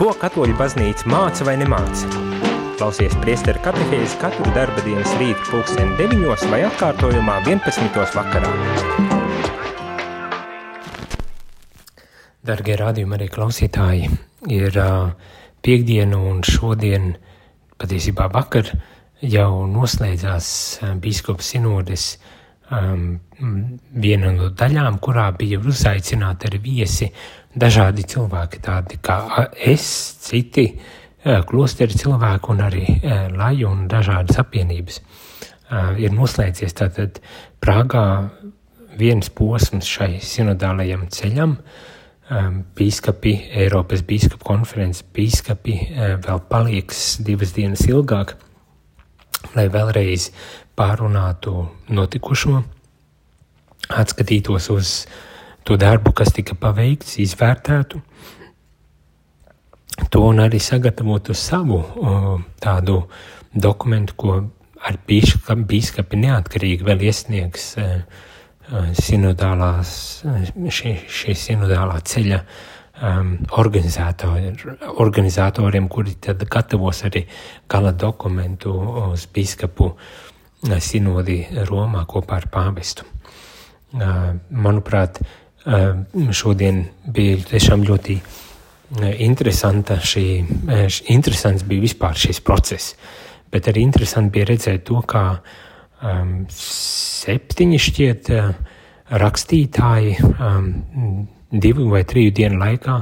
Ko katoļu baznīca māca vai nemāca? Klausies priesteru katehēzi katru darba dienas rītu pulksteni 9 vai atkārtojumā 11. vakarā. Dargie rādījumi arī klausītāji, ir uh, piekdiena un šodien, patiesībā vakar, jau noslēdzās bīskopas sinodes um, viena no daļām, kurā bija uzaicināti arī viesi dažādi cilvēki, tādi kā es, citi klosteri cilvēki un arī laju un dažādas apvienības. Ir noslēdzies tātad Prāgā viens posms šai sinodālajam ceļam, bīskapi, Eiropas bīskapu konferences bīskapi vēl palieks divas dienas ilgāk, lai vēlreiz pārunātu notikušo, atskatītos uz uh, to darbu, kas tika paveikts, izvērtētu to un arī sagatavotu savu tādu dokumentu, ko ar bīskapi neatkarīgi vēl iesniegs e, e, sinodālās, šī, šī sinodālā ceļa um, organizatori, organizatoriem, kuri tad gatavos arī gala dokumentu uz bīskapu sinodi Romā kopā ar pāvestu. Uh, manuprāt, uh, šodien bija tiešām ļoti e, interesanta šī, e, interesants bija vispār šis process, bet arī interesanti bija redzēt to, kā um, septiņi šķiet uh, rakstītāji um, divu vai triju dienu laikā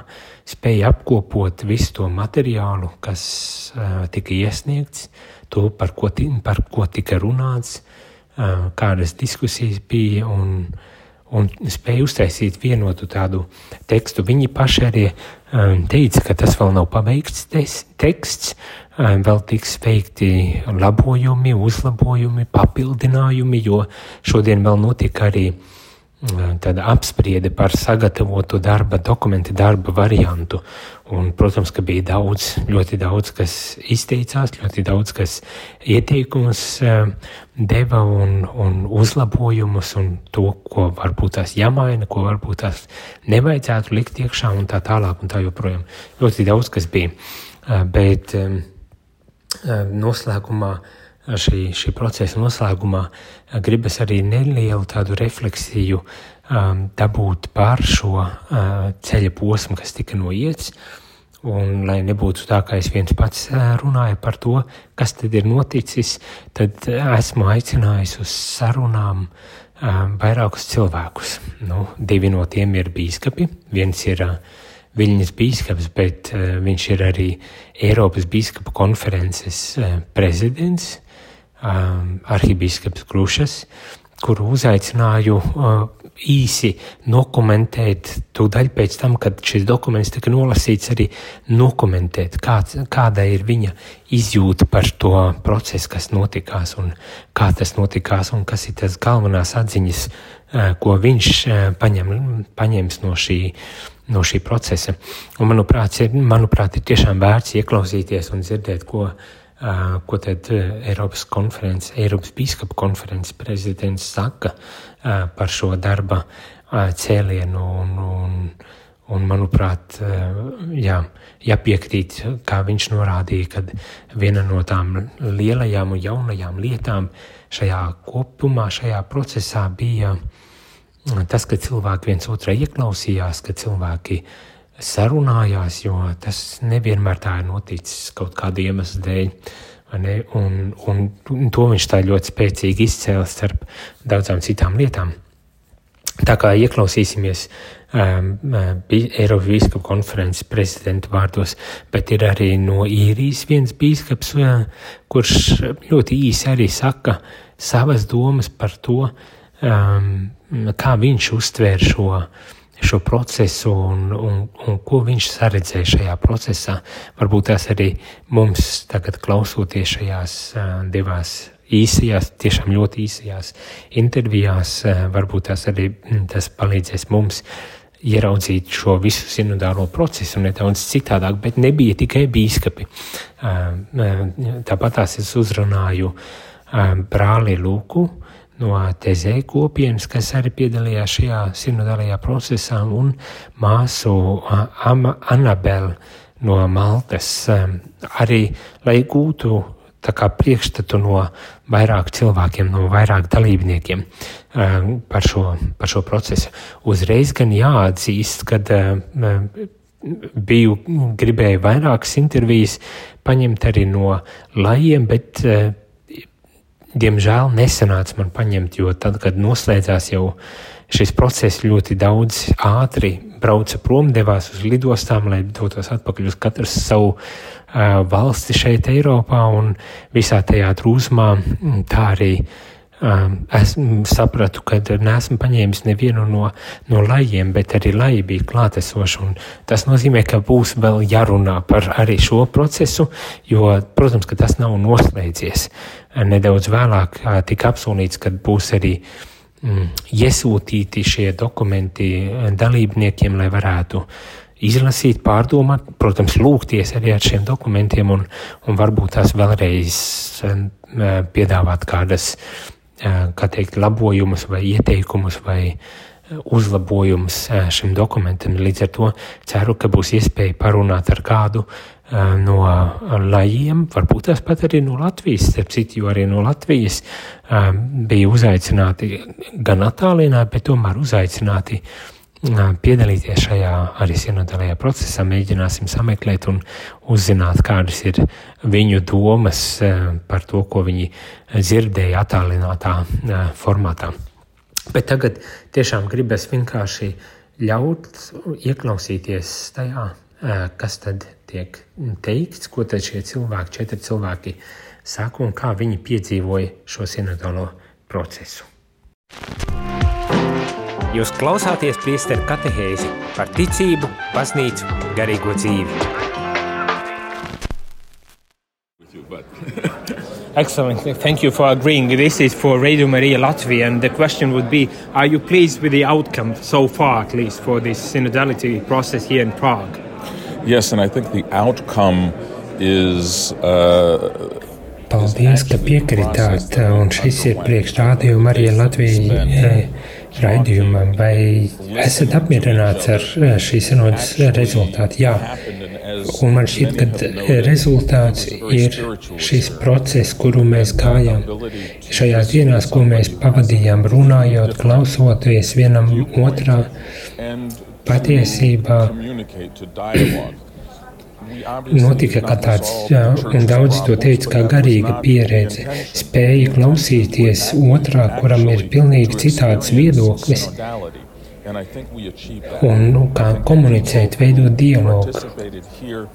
spēja apkopot visu to materiālu, kas uh, tika iesniegts, to, par ko, par ko tika runāts, uh, kādas diskusijas bija un uh, un spēja uztaisīt vienotu tādu tekstu. Viņi paši arī um, teica, ka tas vēl nav pabeigts teksts, um, vēl tiks veikti labojumi, uzlabojumi, papildinājumi, jo šodien vēl notika arī uh, tāda apspriede par sagatavotu darba dokumentu, darba variantu. Un, protams, ka bija daudz, ļoti daudz, kas izteicās, ļoti daudz, kas ieteikumus deva un, un uzlabojumus un to, ko varbūt tās jāmaina, ko varbūt tās nevajadzētu likt iekšā un tā tālāk un tā joprojām. Ļoti daudz, kas bija. Bet noslēgumā šī, šī procesa noslēgumā gribas arī nelielu tādu refleksiju um, dabūt par šo uh, ceļa posmu, kas tika noiets. Un, lai nebūtu tā, ka es viens pats uh, runāju par to, kas tad ir noticis, tad esmu aicinājis uz sarunām uh, vairākus cilvēkus. Nu, divi no tiem ir bīskapi. Viens ir uh, Viļņas bīskaps, bet uh, viņš ir arī Eiropas bīskapu konferences uh, prezidents um, arhibīskaps Krušas, kuru uzaicināju uh, īsi dokumentēt, tūdaļ pēc tam, kad šis dokuments tika nolasīts, arī dokumentēt, kāds, kāda ir viņa izjūta par to procesu, kas notikās un kā tas notikās un kas ir tas galvenās atziņas, uh, ko viņš uh, paņem, paņems no šī, no šī procesa. Un, manuprāt, ir, manuprāt, ir tiešām vērts ieklausīties un dzirdēt, ko ko tad Eiropas konferences, Eiropas biskupa konferences prezidents saka par šo darba cēlienu un, un, un manuprāt, jā, jāpiekrīt, kā viņš norādīja, kad viena no tām lielajām un jaunajām lietām šajā kopumā, šajā procesā bija tas, ka cilvēki viens otrā ieklausījās, ka cilvēki uh, sarunājās, jo tas nevienmēr tā ir noticis kaut kāda iemesla dēļ. Un, un, un to viņš tā ļoti spēcīgi izcēla starp daudzām citām lietām. Tā kā ieklausīsimies um, Eiropas Bīskapu konferences prezidenta vārdos, bet ir arī no īrijas viens bīskaps, uh, kurš ļoti īsi arī saka savas domas par to, um, kā viņš uztvēr šo uh, šo procesu un, un, un ko viņš saredzēja šajā procesā. Varbūt tās arī mums tagad klausoties šajās divās īsajās, tiešām ļoti īsajās intervijās, varbūt tās arī tas palīdzēs mums ieraudzīt šo visu sinodālo procesu nedaudz citādāk, bet nebija tikai bīskapi. Tāpat tās es uzrunāju brāli Lūku, no Tezē kopienas, kas arī piedalījās šajā sinodālajā procesā, un māsu Anabelu no Maltas, arī lai gūtu priekšstatu no vairāk cilvēkiem, no vairāk dalībniekiem par šo, par šo procesu. Uzreiz gan jāatzīst, ka biju gribēju vairākas intervijas paņemt arī no lajiem, bet diemžēl nesanāca man paņemt, jo tad, kad noslēdzās jau šis process ļoti daudz ātri brauca prom, devās uz lidostām, lai dotos atpakaļ uz katru savu uh, valsti šeit Eiropā un visā tajā drūzmā. Tā arī uh, es sapratu, ka neesmu paņēmis nevienu no, no lajiem, bet arī laji bija klātesoši. Tas nozīmē, ka būs vēl jārunā par arī šo procesu, jo, protams, ka tas nav noslēdzies. Nedaudz vēlāk tika apsolīts, ka būs arī mm, iesūtīti šie dokumenti dalībniekiem, lai varētu izlasīt, pārdomāt, protams, lūgties arī ar šiem dokumentiem un, un varbūt tās vēlreiz piedāvāt kādas, kā teikt, labojumus vai ieteikumus vai uzlabojumus šim dokumentam. Līdz ar to ceru, ka būs iespēja parunāt ar kādu no lajiem, varbūt tās pat arī no Latvijas, starp citu, jo arī no Latvijas bija uzaicināti gan attālināti, bet tomēr uzaicināti piedalīties šajā arī sinodālajā procesā. Mēģināsim sameklēt un uzzināt, kādas ir viņu domas par to, ko viņi dzirdēja attālinātā formātā. Bet tagad tiešām gribas vienkārši ļaut ieklausīties tajā, kas tad tiek teikts, ko tad šie cilvēki, četri cilvēki, saka un kā viņi piedzīvoja šo sinodālo procesu. Jūs klausāties priesteru katehēzi par ticību, baznīcu, garīgo dzīvi. Excellent. Thank you for agreeing. This is for Radio Maria Latvia. And the question would be Are you pleased with the outcome so far, at least, for this synodality process here in Prague? Yes, and I think the outcome is. Uh, Paldies, ka piekritāt, un šis ir priekšrādījuma arī Latvijai raidījumam. Vai esat apmierināts ar eh, šīs sanodas rezultātu? Jā. Un man šķiet, ka rezultāts ir šis process, kuru mēs gājām šajās dienās, ko mēs pavadījām runājot, klausoties vienam otrā patiesībā notika kā tāds, un daudzi to teica, kā garīga pieredze, spēja klausīties otrā, kuram ir pilnīgi citāds viedoklis. Un nu, kā komunicēt, veidot dialogu.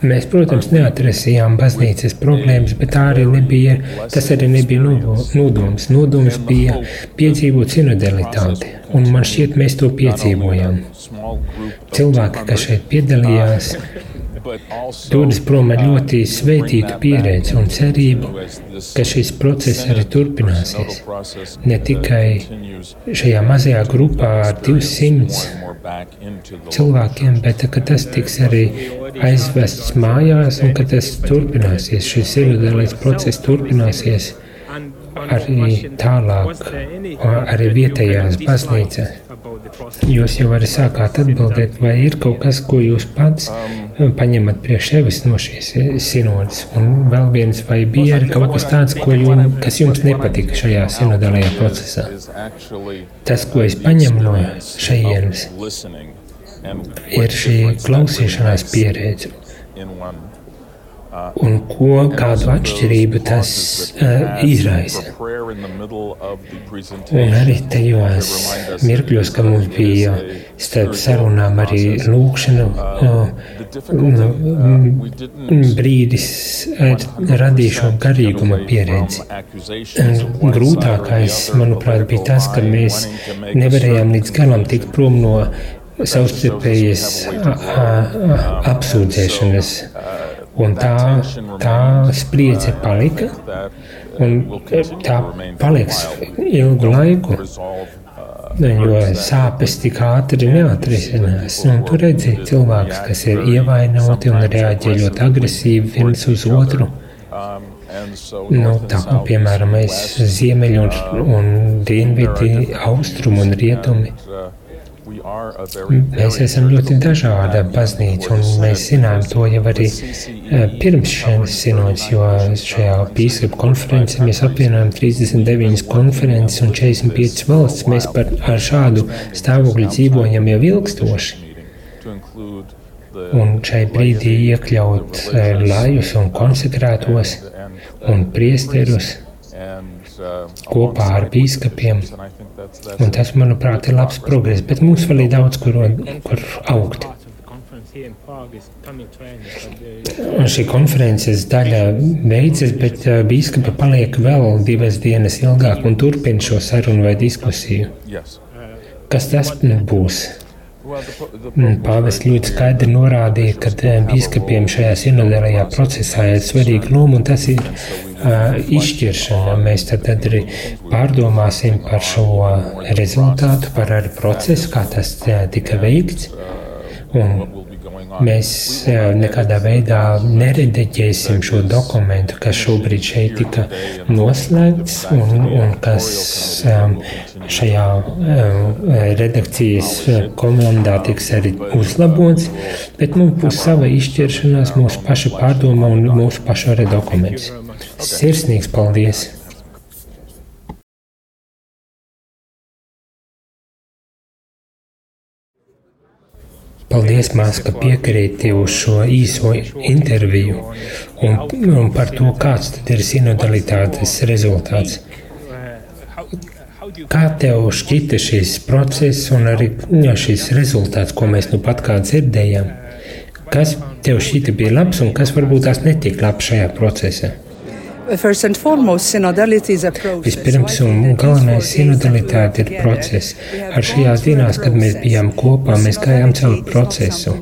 Mēs, protams, neatrasījām baznīcas problēmas, bet arī nebija, tas arī nebija nodoms. Nodoms bija piedzīvot sinodalitāti, un man šķiet, mēs to piedzīvojām. Cilvēki, kas šeit piedalījās, dodas prom ar ļoti svētītu pieredzi un cerību, ka šis process arī turpināsies. Ne tikai šajā mazajā grupā ar 200 cilvēkiem, bet ka tas tiks arī aizvests mājās un ka tas turpināsies. Šis individuālais process turpināsies arī tālāk, arī vietējās baznīcās. Jūs jau arī sākāt atbildēt, vai ir kaut kas, ko jūs pats paņemat priekš sevis no šīs sinodas. Un vēl viens, vai bija arī kaut kas tāds, jums, kas jums nepatika šajā sinodālajā procesā? Tas, ko es paņemu no šejienes, ir šī klausīšanās pieredze un ko, kādu atšķirību tas uh, izraisa. Un arī tajos mirkļos, kad mums bija starp sarunām arī lūkšana, uh, brīdis radīja šo garīguma pieredzi. Grūtākais, manuprāt, bija tas, ka mēs nevarējām līdz galam tikt prom no savstarpējas apsūdzēšanas. Un tā, tā spriedze palika, un tā paliks ilgu laiku. Jo sāpes tik ātri neatrisinās. Un tu redzi cilvēkus, kas ir ievainoti un reaģē ļoti agresīvi viens uz otru. Nu, tā kā piemēram mēs ziemeļi un, un dienvidi, austrumi un rietumi Mēs esam ļoti dažāda baznīca, un mēs zinām to jau arī eh, pirms šīs sinodas, jo šajā pīskapu konferencē mēs apvienojam 39 konferences un 45 valsts. Mēs par, ar šādu stāvokli dzīvojam jau ilgstoši. Un šai brīdī iekļaut eh, lajus un konsekrētos un priesterus kopā ar bīskapiem. Un tas, manuprāt, ir labs progress, bet mums vēl ir daudz, kur, kur augt. Un šī konferences daļa beidzas, bet bīskapa paliek vēl divas dienas ilgāk un turpina šo sarunu vai diskusiju. Kas tas būs? Pāvests ļoti skaidri norādīja, ka biskupiem šajā sinodālajā procesā ir svarīga loma, un tas ir uh, izšķiršana. Mēs tad, tad arī pārdomāsim par šo rezultātu, par arī procesu, kā tas tika veikts. Un Mēs nekādā veidā neredeģēsim šo dokumentu, kas šobrīd šeit tika noslēgts un, un kas šajā redakcijas komandā tiks arī uzlabots, bet mums būs sava izšķiršanās, mūsu paša pārdoma un mūsu paša arī dokuments. Sirsnīgs paldies! Paldies, Mās, ka piekrīti uz šo īso interviju un, un par to, kāds tad ir sinodalitātes rezultāts. Kā tev šķita šis process un arī šis rezultāts, ko mēs nu pat kā dzirdējām? Kas tev šķita bija labs un kas varbūt tās netika labs šajā procesā? Vispirms un galvenais sinodalitāte ir process. Ar šajās dienās, kad mēs bijām kopā, mēs gājām cauri procesu.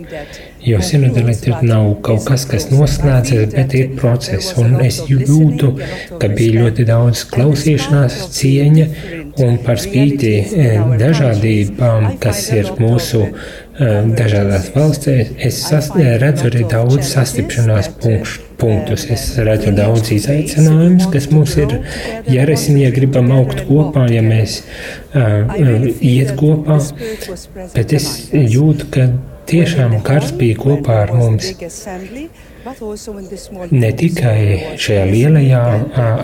Jo sinodalitāte nav kaut kas, kas noslēdzas, bet ir process. Un es jūtu, ka bija ļoti daudz klausīšanās, cieņa un par spīti eh, dažādībām, kas ir mūsu eh, dažādās valstīs, es redzu arī daudz sastipšanās punktu punktus. Es redzu daudz izaicinājumus, kas mums ir jārisina, ja gribam augt kopā, ja mēs uh, iet kopā. Bet es jūtu, ka tiešām Kars bija kopā ar mums. Ne tikai šajā lielajā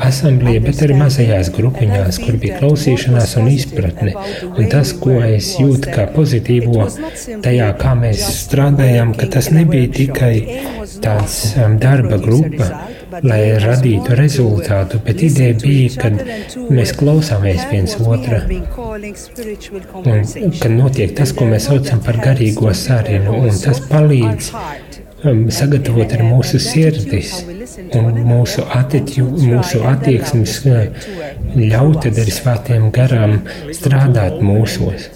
asamblējā, bet arī mazajās grupiņās, kur bija klausīšanās un izpratne. Un tas, ko es jūtu kā pozitīvo tajā, kā mēs strādājām, ka tas nebija tikai tāds darba grupa, lai radītu rezultātu, bet ideja bija, kad mēs klausāmies viens otra. Un kad notiek tas, ko mēs saucam par garīgo sarunu, un tas palīdz sagatavot ar mūsu sirdis un mūsu, atiķu, mūsu attieksmes uh, ļaut arī svētiem garām strādāt mūsos.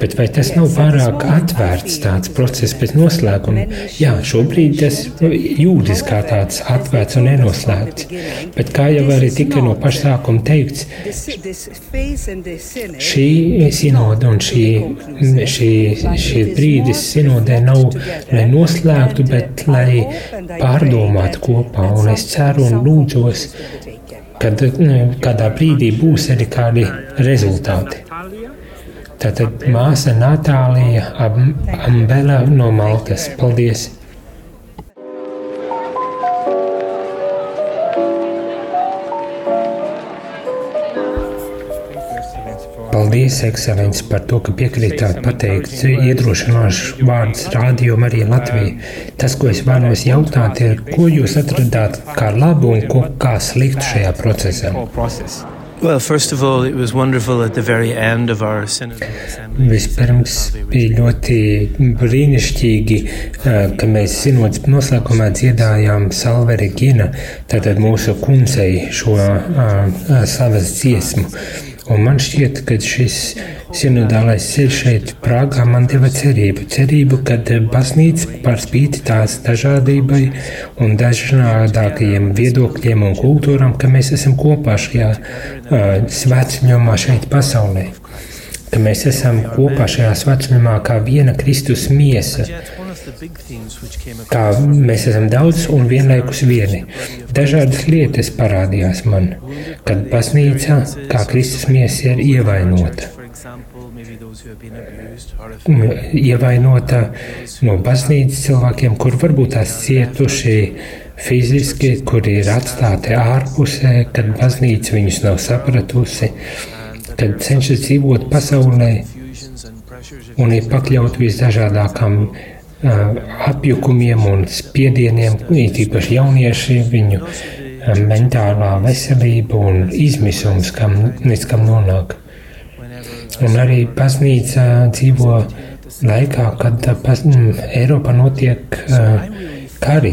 Bet vai tas nav pārāk atvērts tāds process pēc noslēguma? Jā, šobrīd tas jūtas kā tāds atvērts un nenoslēgts. Bet kā jau arī tika no paša sākuma teikts, šī sinoda un šī, šī, šī brīdis sinodē nav, lai noslēgtu, bet lai pārdomātu kopā. Un es ceru un lūdzos, kad kādā brīdī būs arī kādi rezultāti. Tātad māsa Natālija Ambela no Maltas. Paldies! Paldies, ekscelences, par to, ka piekrītāt pateikt iedrošinošus vārdus rādījumam arī Latvijā. Tas, ko es vēlos jautāt, ir, ko jūs atradāt kā labu un ko kā sliktu šajā procesā? Vispirms bija ļoti brīnišķīgi, ka mēs sinodas noslēgumā dziedājām Salve Regina, tātad mūsu kundzei šo uh, savas dziesmu. Un man šķiet, ka šis sinodālais ceļš šeit, Prāgā, man deva cerību. Cerību, ka baznīca par spīti tās dažādībai un dažādākajiem viedokļiem un kultūram, ka mēs esam kopā šajā svētceļojumā šeit pasaulē. Ka mēs esam kopā šajā svētceļojumā kā viena Kristus miesa kā mēs esam daudz un vienlaikus vieni. Dažādas lietas parādījās man, kad baznīca, kā Kristus miesa, ir ievainota. ievainota no baznīcas cilvēkiem, kur varbūt tās cietuši fiziski, kuri ir atstāti ārpusē, kad baznīca viņus nav sapratusi, kad cenšas dzīvot pasaulē un ir pakļauti visdažādākām apjukumiem un spiedieniem, īpaši jaunieši, viņu mentālā veselība un izmisums, kam, līdz kam nonāk. Un arī baznīca dzīvo laikā, kad pas, Eiropā notiek uh, kari.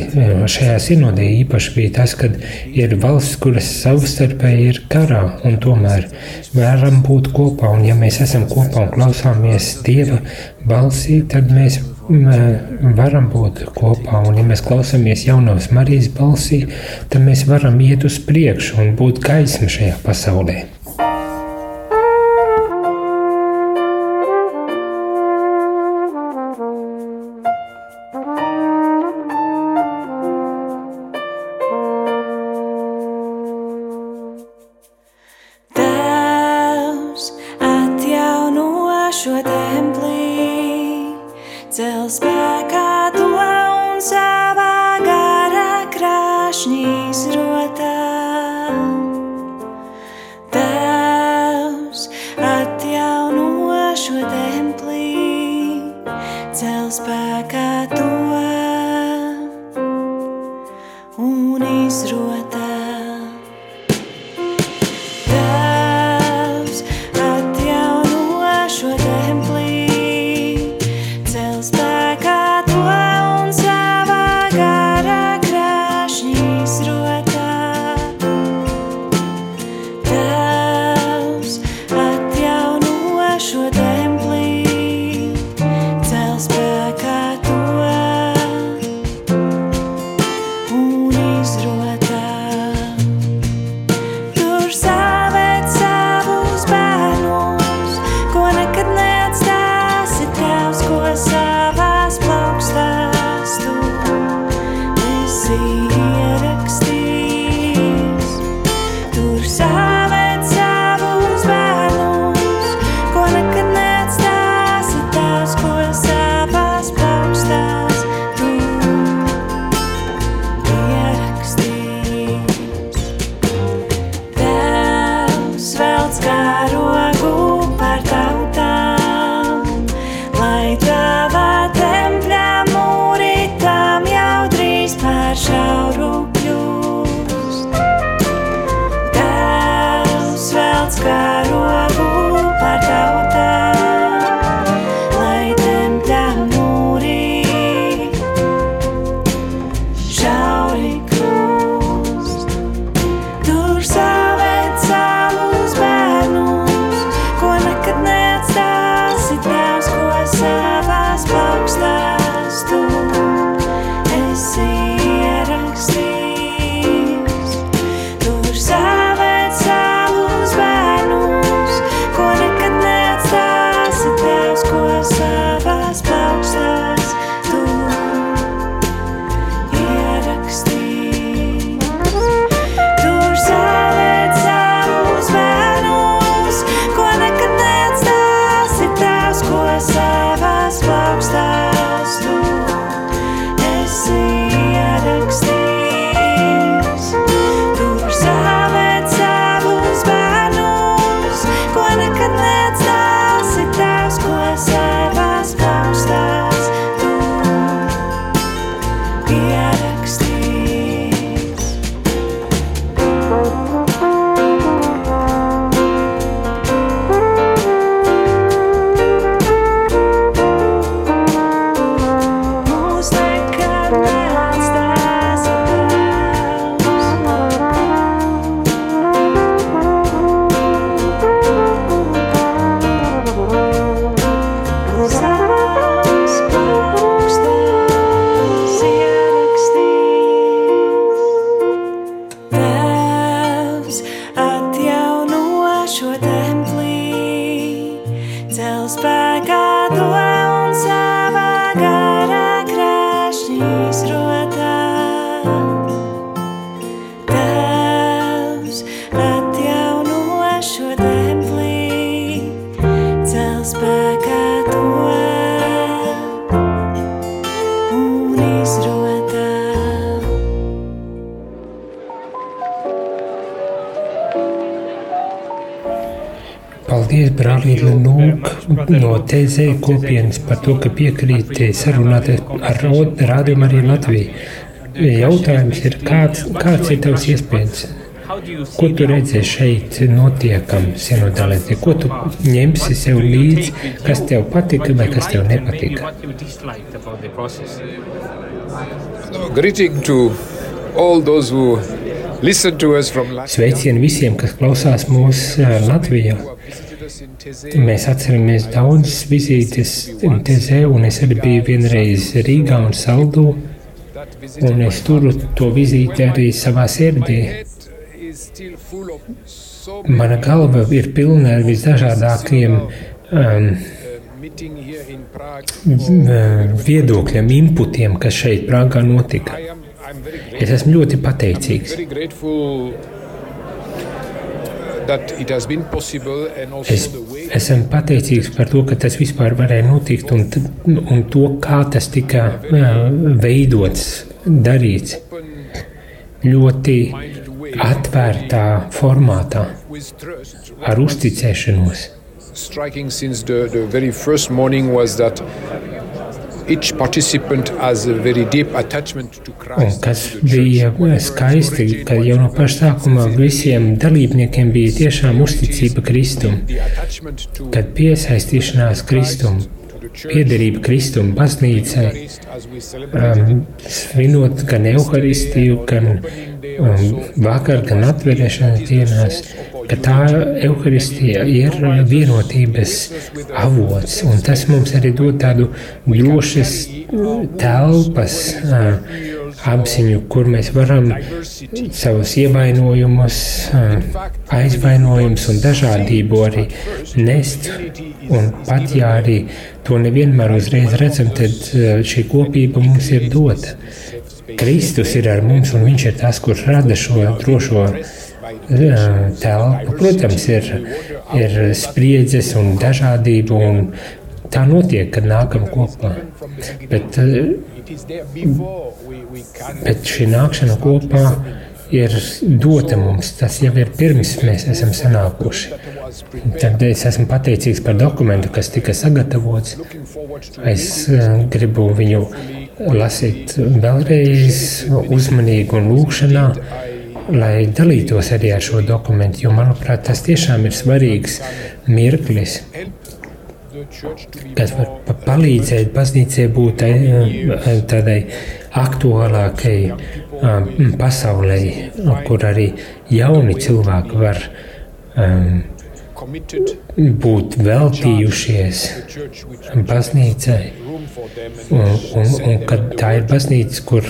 Šajā sinodē īpaši bija tas, ka ir valsts, kuras savstarpēji ir karā, un tomēr varam būt kopā. Un ja mēs esam kopā un klausāmies Dieva balsī, tad mēs varam būt kopā. Un, ja mēs klausāmies jaunās Marijas balsī, tad mēs varam iet uz priekšu un būt gaisma šajā pasaulē. No TZ kopienas par to, ka piekrīt sarunāt ar rādījumu arī Latviju. Jautājums ir, kāds, kāds ir tavs iespējas? Ko tu redzēji šeit, notiekam, sinodālētī? Ko tu ņemsi sev līdzi, kas tev patika vai kas tev nepatika? Greeting to all those who listen to us from Sveicieni visiem, kas klausās mūsu Latvijā. Mēs atceramies daudzas vizītes TZ, un es arī biju vienreiz Rīgā un Saldū, un es turu to vizīti arī savā sirdī. Mana galva ir pilna ar visdažādākiem um, viedokļiem, inputiem, kas šeit Prāgā notika. Es esmu ļoti pateicīgs. Es esmu pateicīgs par to, ka tas vispār varēja notikt un, un to, kā tas tika veidots, darīts. Ļoti atvērtā formātā, ar uzticēšanos. Striking since the, the very first morning was that Un kas bija skaisti, ka jau no paša sākuma visiem dalībniekiem bija tiešām uzticība Kristum, kad piesaistīšanās Kristum, piederība Kristum, baznīcai, um, svinot gan evaharistiju, gan um, vakar, gan atverēšanas dienās, ka tā evaharistija ir vienotības avots, un tas mums arī dod tādu drošas telpas apziņu, kur mēs varam savus ievainojumus, aizvainojumus un dažādību arī nest. Un pat ja arī to nevienmēr uzreiz redzam, tad šī kopība mums ir dota. Kristus ir ar mums, un Viņš ir tas, kurš rada šo drošo telpu. Protams, ir, ir spriedzes un dažādība, un tā notiek, kad nākam kopā. Bet, bet šī nākšana kopā ir dota mums. Tas jau ir pirms mēs esam sanākuši. Tad es esmu pateicīgs par dokumentu, kas tika sagatavots. Es gribu viņu lasīt vēlreiz, uzmanīgi un lūkšanā, lai dalītos arī ar šo dokumentu, jo, manuprāt, tas tiešām ir svarīgs mirklis kas var palīdzēt baznīcai būt tādai aktuālākai pasaulē, kur arī jauni cilvēki var um, būt veltījušies baznīcai. Un, un, un kad tā ir baznīca, kur,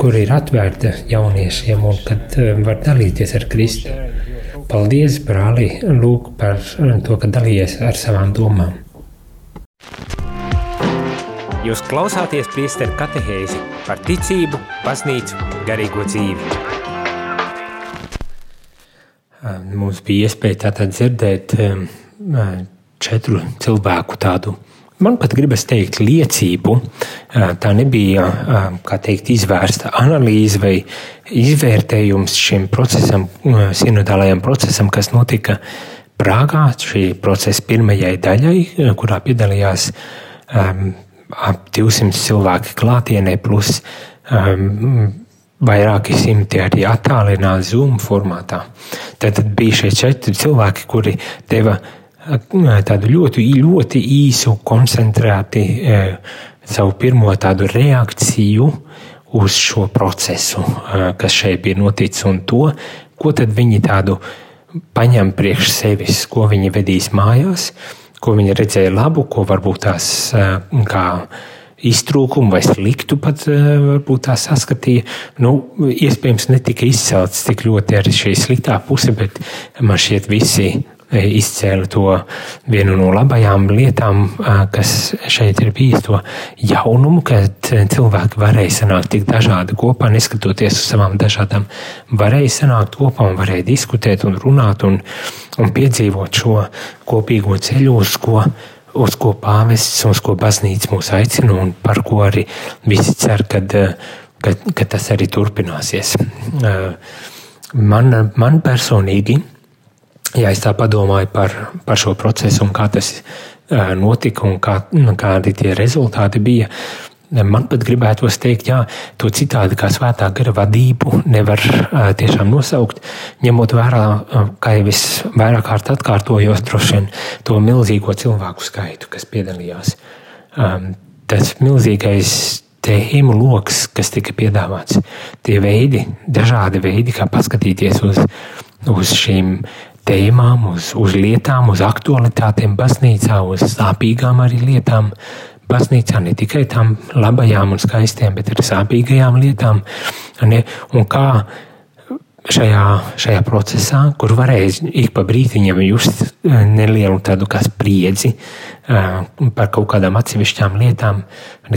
kur ir atvērta jauniešiem un kad var dalīties ar Kristu. Paldies, brāli, Lūk, par to, ka dalījies ar savām domām. Jūs klausāties priesteru katehēzi par ticību, baznīcu, garīgo dzīvi. Mums bija iespēja dzirdēt četru cilvēku tādu, man pat gribas teikt, liecību. Tā nebija, teikt, izvērsta analīze vai izvērtējums šim procesam, sinodālajam procesam, kas notika Prāgā, šī procesa pirmajai daļai, kurā piedalījās um, ap 200 cilvēki klātienē, plus um, vairāki simti arī attālināti Zoom formātā. Tad, bija šie četri cilvēki, kuri deva uh, tādu ļoti, ļoti īsu, koncentrēti uh, savu pirmo tādu reakciju uz šo procesu, uh, kas šeit bija noticis, un to, ko tad viņi tādu paņem priekš sevis, ko viņi vedīs mājās, ko viņi redzēja labu, ko varbūt tās kā iztrūkumu vai sliktu pat varbūt tā saskatīja. Nu, iespējams, netika izcelts tik ļoti arī šī sliktā puse, bet man šķiet visi izcēla to vienu no labajām lietām, kas šeit ir bijis, to jaunumu, kad cilvēki varēja sanākt tik dažādi kopā, neskatoties uz savām dažādām, varēja sanākt kopā un varēja diskutēt un runāt un, un piedzīvot šo kopīgo ceļu, uz ko uz ko pāvests, uz ko baznīca mūs aicina un par ko arī visi cer, kad, kad, kad tas arī turpināsies. Man, man personīgi ja es tā padomāju par, par šo procesu un kā tas notika un kā, kādi tie rezultāti bija, Man pat gribētos teikt, jā, to citādi kā svētā gara vadību nevar tiešām nosaukt, ņemot vērā, kā jau es vairāk kārt atkārtojos, droši vien to milzīgo cilvēku skaitu, kas piedalījās. Tas milzīgais tēmu lokus, kas tika piedāvāts, tie veidi, dažādi veidi, kā paskatīties uz, uz šīm tēmām, uz, uz lietām, uz aktualitātēm, baznīcā, uz sāpīgām arī lietām, baznīcā, ne tikai tām labajām un skaistām, bet arī sāpīgajām lietām. Ne? Un kā šajā, šajā procesā, kur varēja ik pa brītiņam just eh, nelielu tādu kā spriedzi eh, par kaut kādām atsevišķām lietām,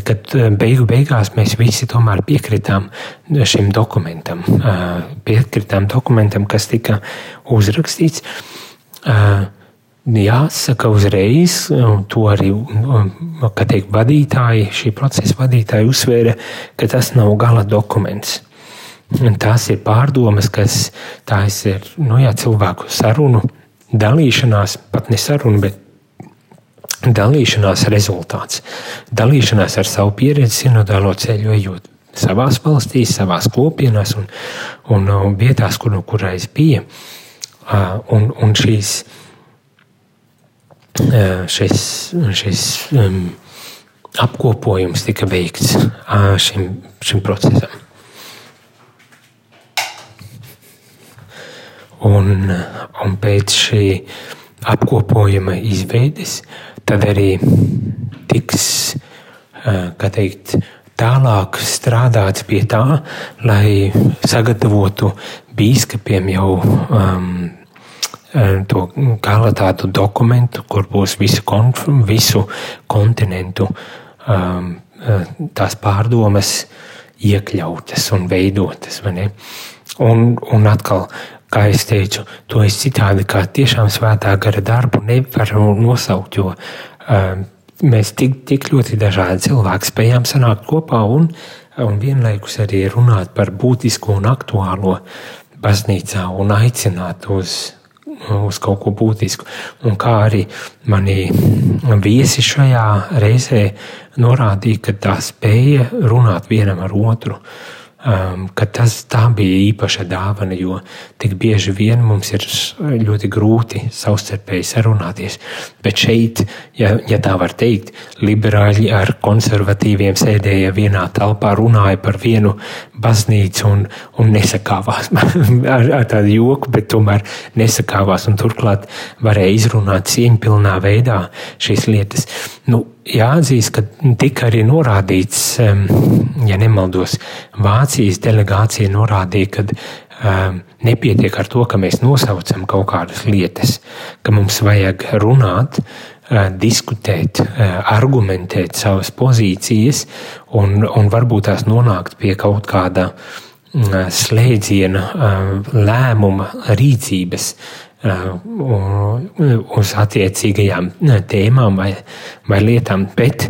kad eh, beigu beigās mēs visi tomēr piekritām šim dokumentam, piekritām dokumentam, kas tika uzrakstīts. Jāsaka uzreiz, un to arī teikt, vadītāji, šī procesa vadītāji uzsvēra, ka tas nav gala dokuments. Tās ir pārdomas, kas tās ir nu, jā, cilvēku sarunu, dalīšanās, pat ne sarunu, bet dalīšanās rezultāts. Dalīšanās ar savu pieredzi, sinodālo ceļu ejot savā valstīs, savā kopienās un, un, vietās, kur, kurais bija. Un, un šīs šis, šis um, apkopojums tika veikts šim, šim procesam. Un, un pēc šī apkopojuma izveides, tad arī tiks teikt, tālāk strādāts pie tā, lai sagatavotu bīskapiem jau um, Eh, to gala tādu dokumentu, kur būs visu, konf, visu kontinentu um, tās pārdomas iekļautas un veidotas. Un, un atkal, kā es teicu, to es citādi kā tiešām svētā gara darbu nevaru nosaukt, jo um, mēs tik, tik ļoti dažādi cilvēki spējām sanākt kopā un, un vienlaikus arī runāt par būtisko un aktuālo baznīcā un aicināt uz uz kaut ko būtisku. Un kā arī mani viesi šajā reizē norādīja, ka tā spēja runāt vienam ar otru um, tas bija īpaša dāvana, jo tik bieži vien mums ir ļoti grūti savstarpēji sarunāties. Bet šeit, ja, ja tā var teikt, liberāļi ar konservatīviem sēdēja vienā telpā, runāja par vienu baznīcu un, un nesakāvās ar, ar tādu joku, bet tomēr nesakāvās turklāt varēja izrunāt cieņpilnā veidā šīs lietas. Nu, jāatzīst, ka tika arī norādīts, ja nemaldos, Vācijas delegācija norādīja, ka nepietiek ar to, ka mēs nosaucam kaut kādas lietas, ka mums vajag runāt, diskutēt, argumentēt savas pozīcijas un, un varbūt tās nonākt pie kaut kāda slēdziena, lēmuma, rīcības uz attiecīgajām tēmām vai, vai lietām. Bet,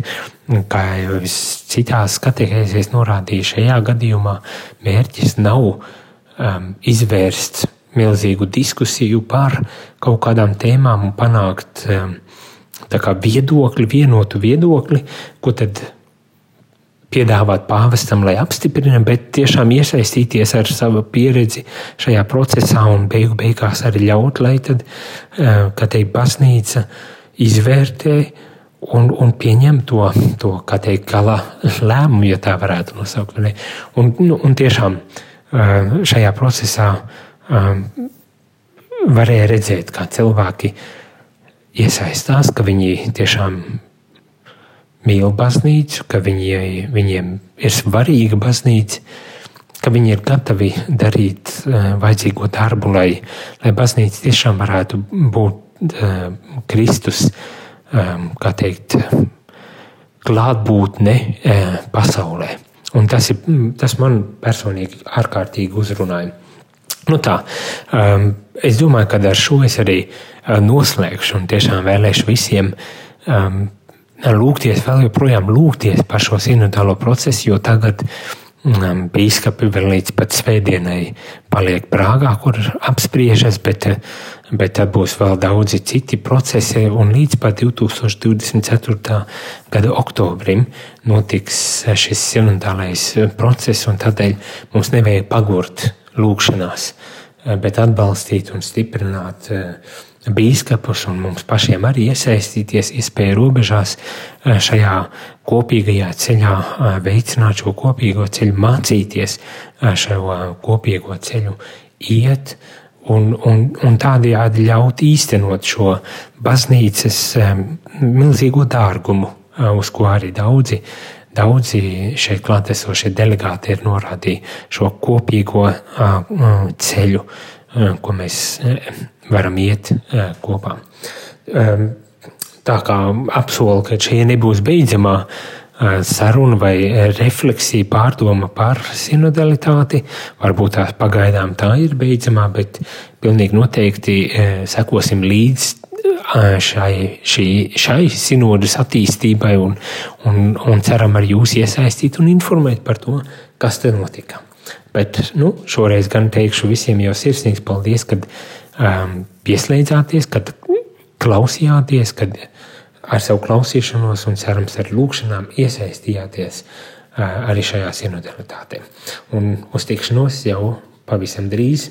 kā jau citās katehēzēs norādīja, šajā gadījumā mērķis nav um, izvērst milzīgu diskusiju par kaut kādām tēmām un panākt um, viedokli, vienotu viedokli, ko tad piedāvāt pāvestam, lai apstiprina, bet tiešām iesaistīties ar savu pieredzi šajā procesā un beigu beigās arī ļaut, lai tad, eh, kā teikt, baznīca izvērtē un, un pieņem to, to kā teikt, gala lēmumu, ja tā varētu nosaukt. Un, nu, un tiešām eh, šajā procesā eh, varēja redzēt, kā cilvēki iesaistās, ka viņi tiešām mīl baznīcu, ka viņi, viņiem ir svarīga baznīca, ka viņi ir gatavi darīt uh, vajadzīgo darbu, lai, lai baznīca tiešām varētu būt uh, Kristus, um, kā teikt, klātbūtne uh, pasaulē. Un tas, ir, tas man personīgi ārkārtīgi uzrunāja. Nu tā, um, es domāju, ka ar šo es arī uh, noslēgšu un tiešām vēlēšu visiem um, lūgties, vēl joprojām lūgties par šo sinodālo procesu, jo tagad Bīskapi vēl līdz pat svētdienai paliek Prāgā, kur apspriežas, bet, bet tad būs vēl daudzi citi procesi, un līdz pat 2024. gada oktobrim notiks šis sinodālais process, un tādēļ mums nevajag pagurt lūkšanās, bet atbalstīt un stiprināt uh, bīskapus un mums pašiem arī iesaistīties iespēju robežās eh, šajā kopīgajā ceļā, eh, veicināt šo kopīgo ceļu, mācīties eh, šo kopīgo ceļu iet un, un, un tādējādi ļaut īstenot šo baznīcas milzīgo dārgumu, uz ko arī daudzi Daudzi šeit klātesošie delegāti ir norādījuši šo kopīgo ceļu, ko mēs varam iet kopā. Tā kā apsolu, ka šī nebūs beidzamā saruna vai refleksija, pārdoma par sinodalitāti, varbūt tās pagaidām tā ir beidzamā, bet pilnīgi noteikti sekosim līdz šai, šī, šai sinodas attīstībai un, un, un ceram ar jūs iesaistīt un informēt par to, kas te notika. Bet nu, šoreiz gan teikšu visiem jau sirsnīgs paldies, kad um, pieslēdzāties, kad klausījāties, kad ar savu klausīšanos un cerams ar lūkšanām iesaistījāties uh, arī šajā sinodalitātē. Un uz tikšanos jau pavisam drīz.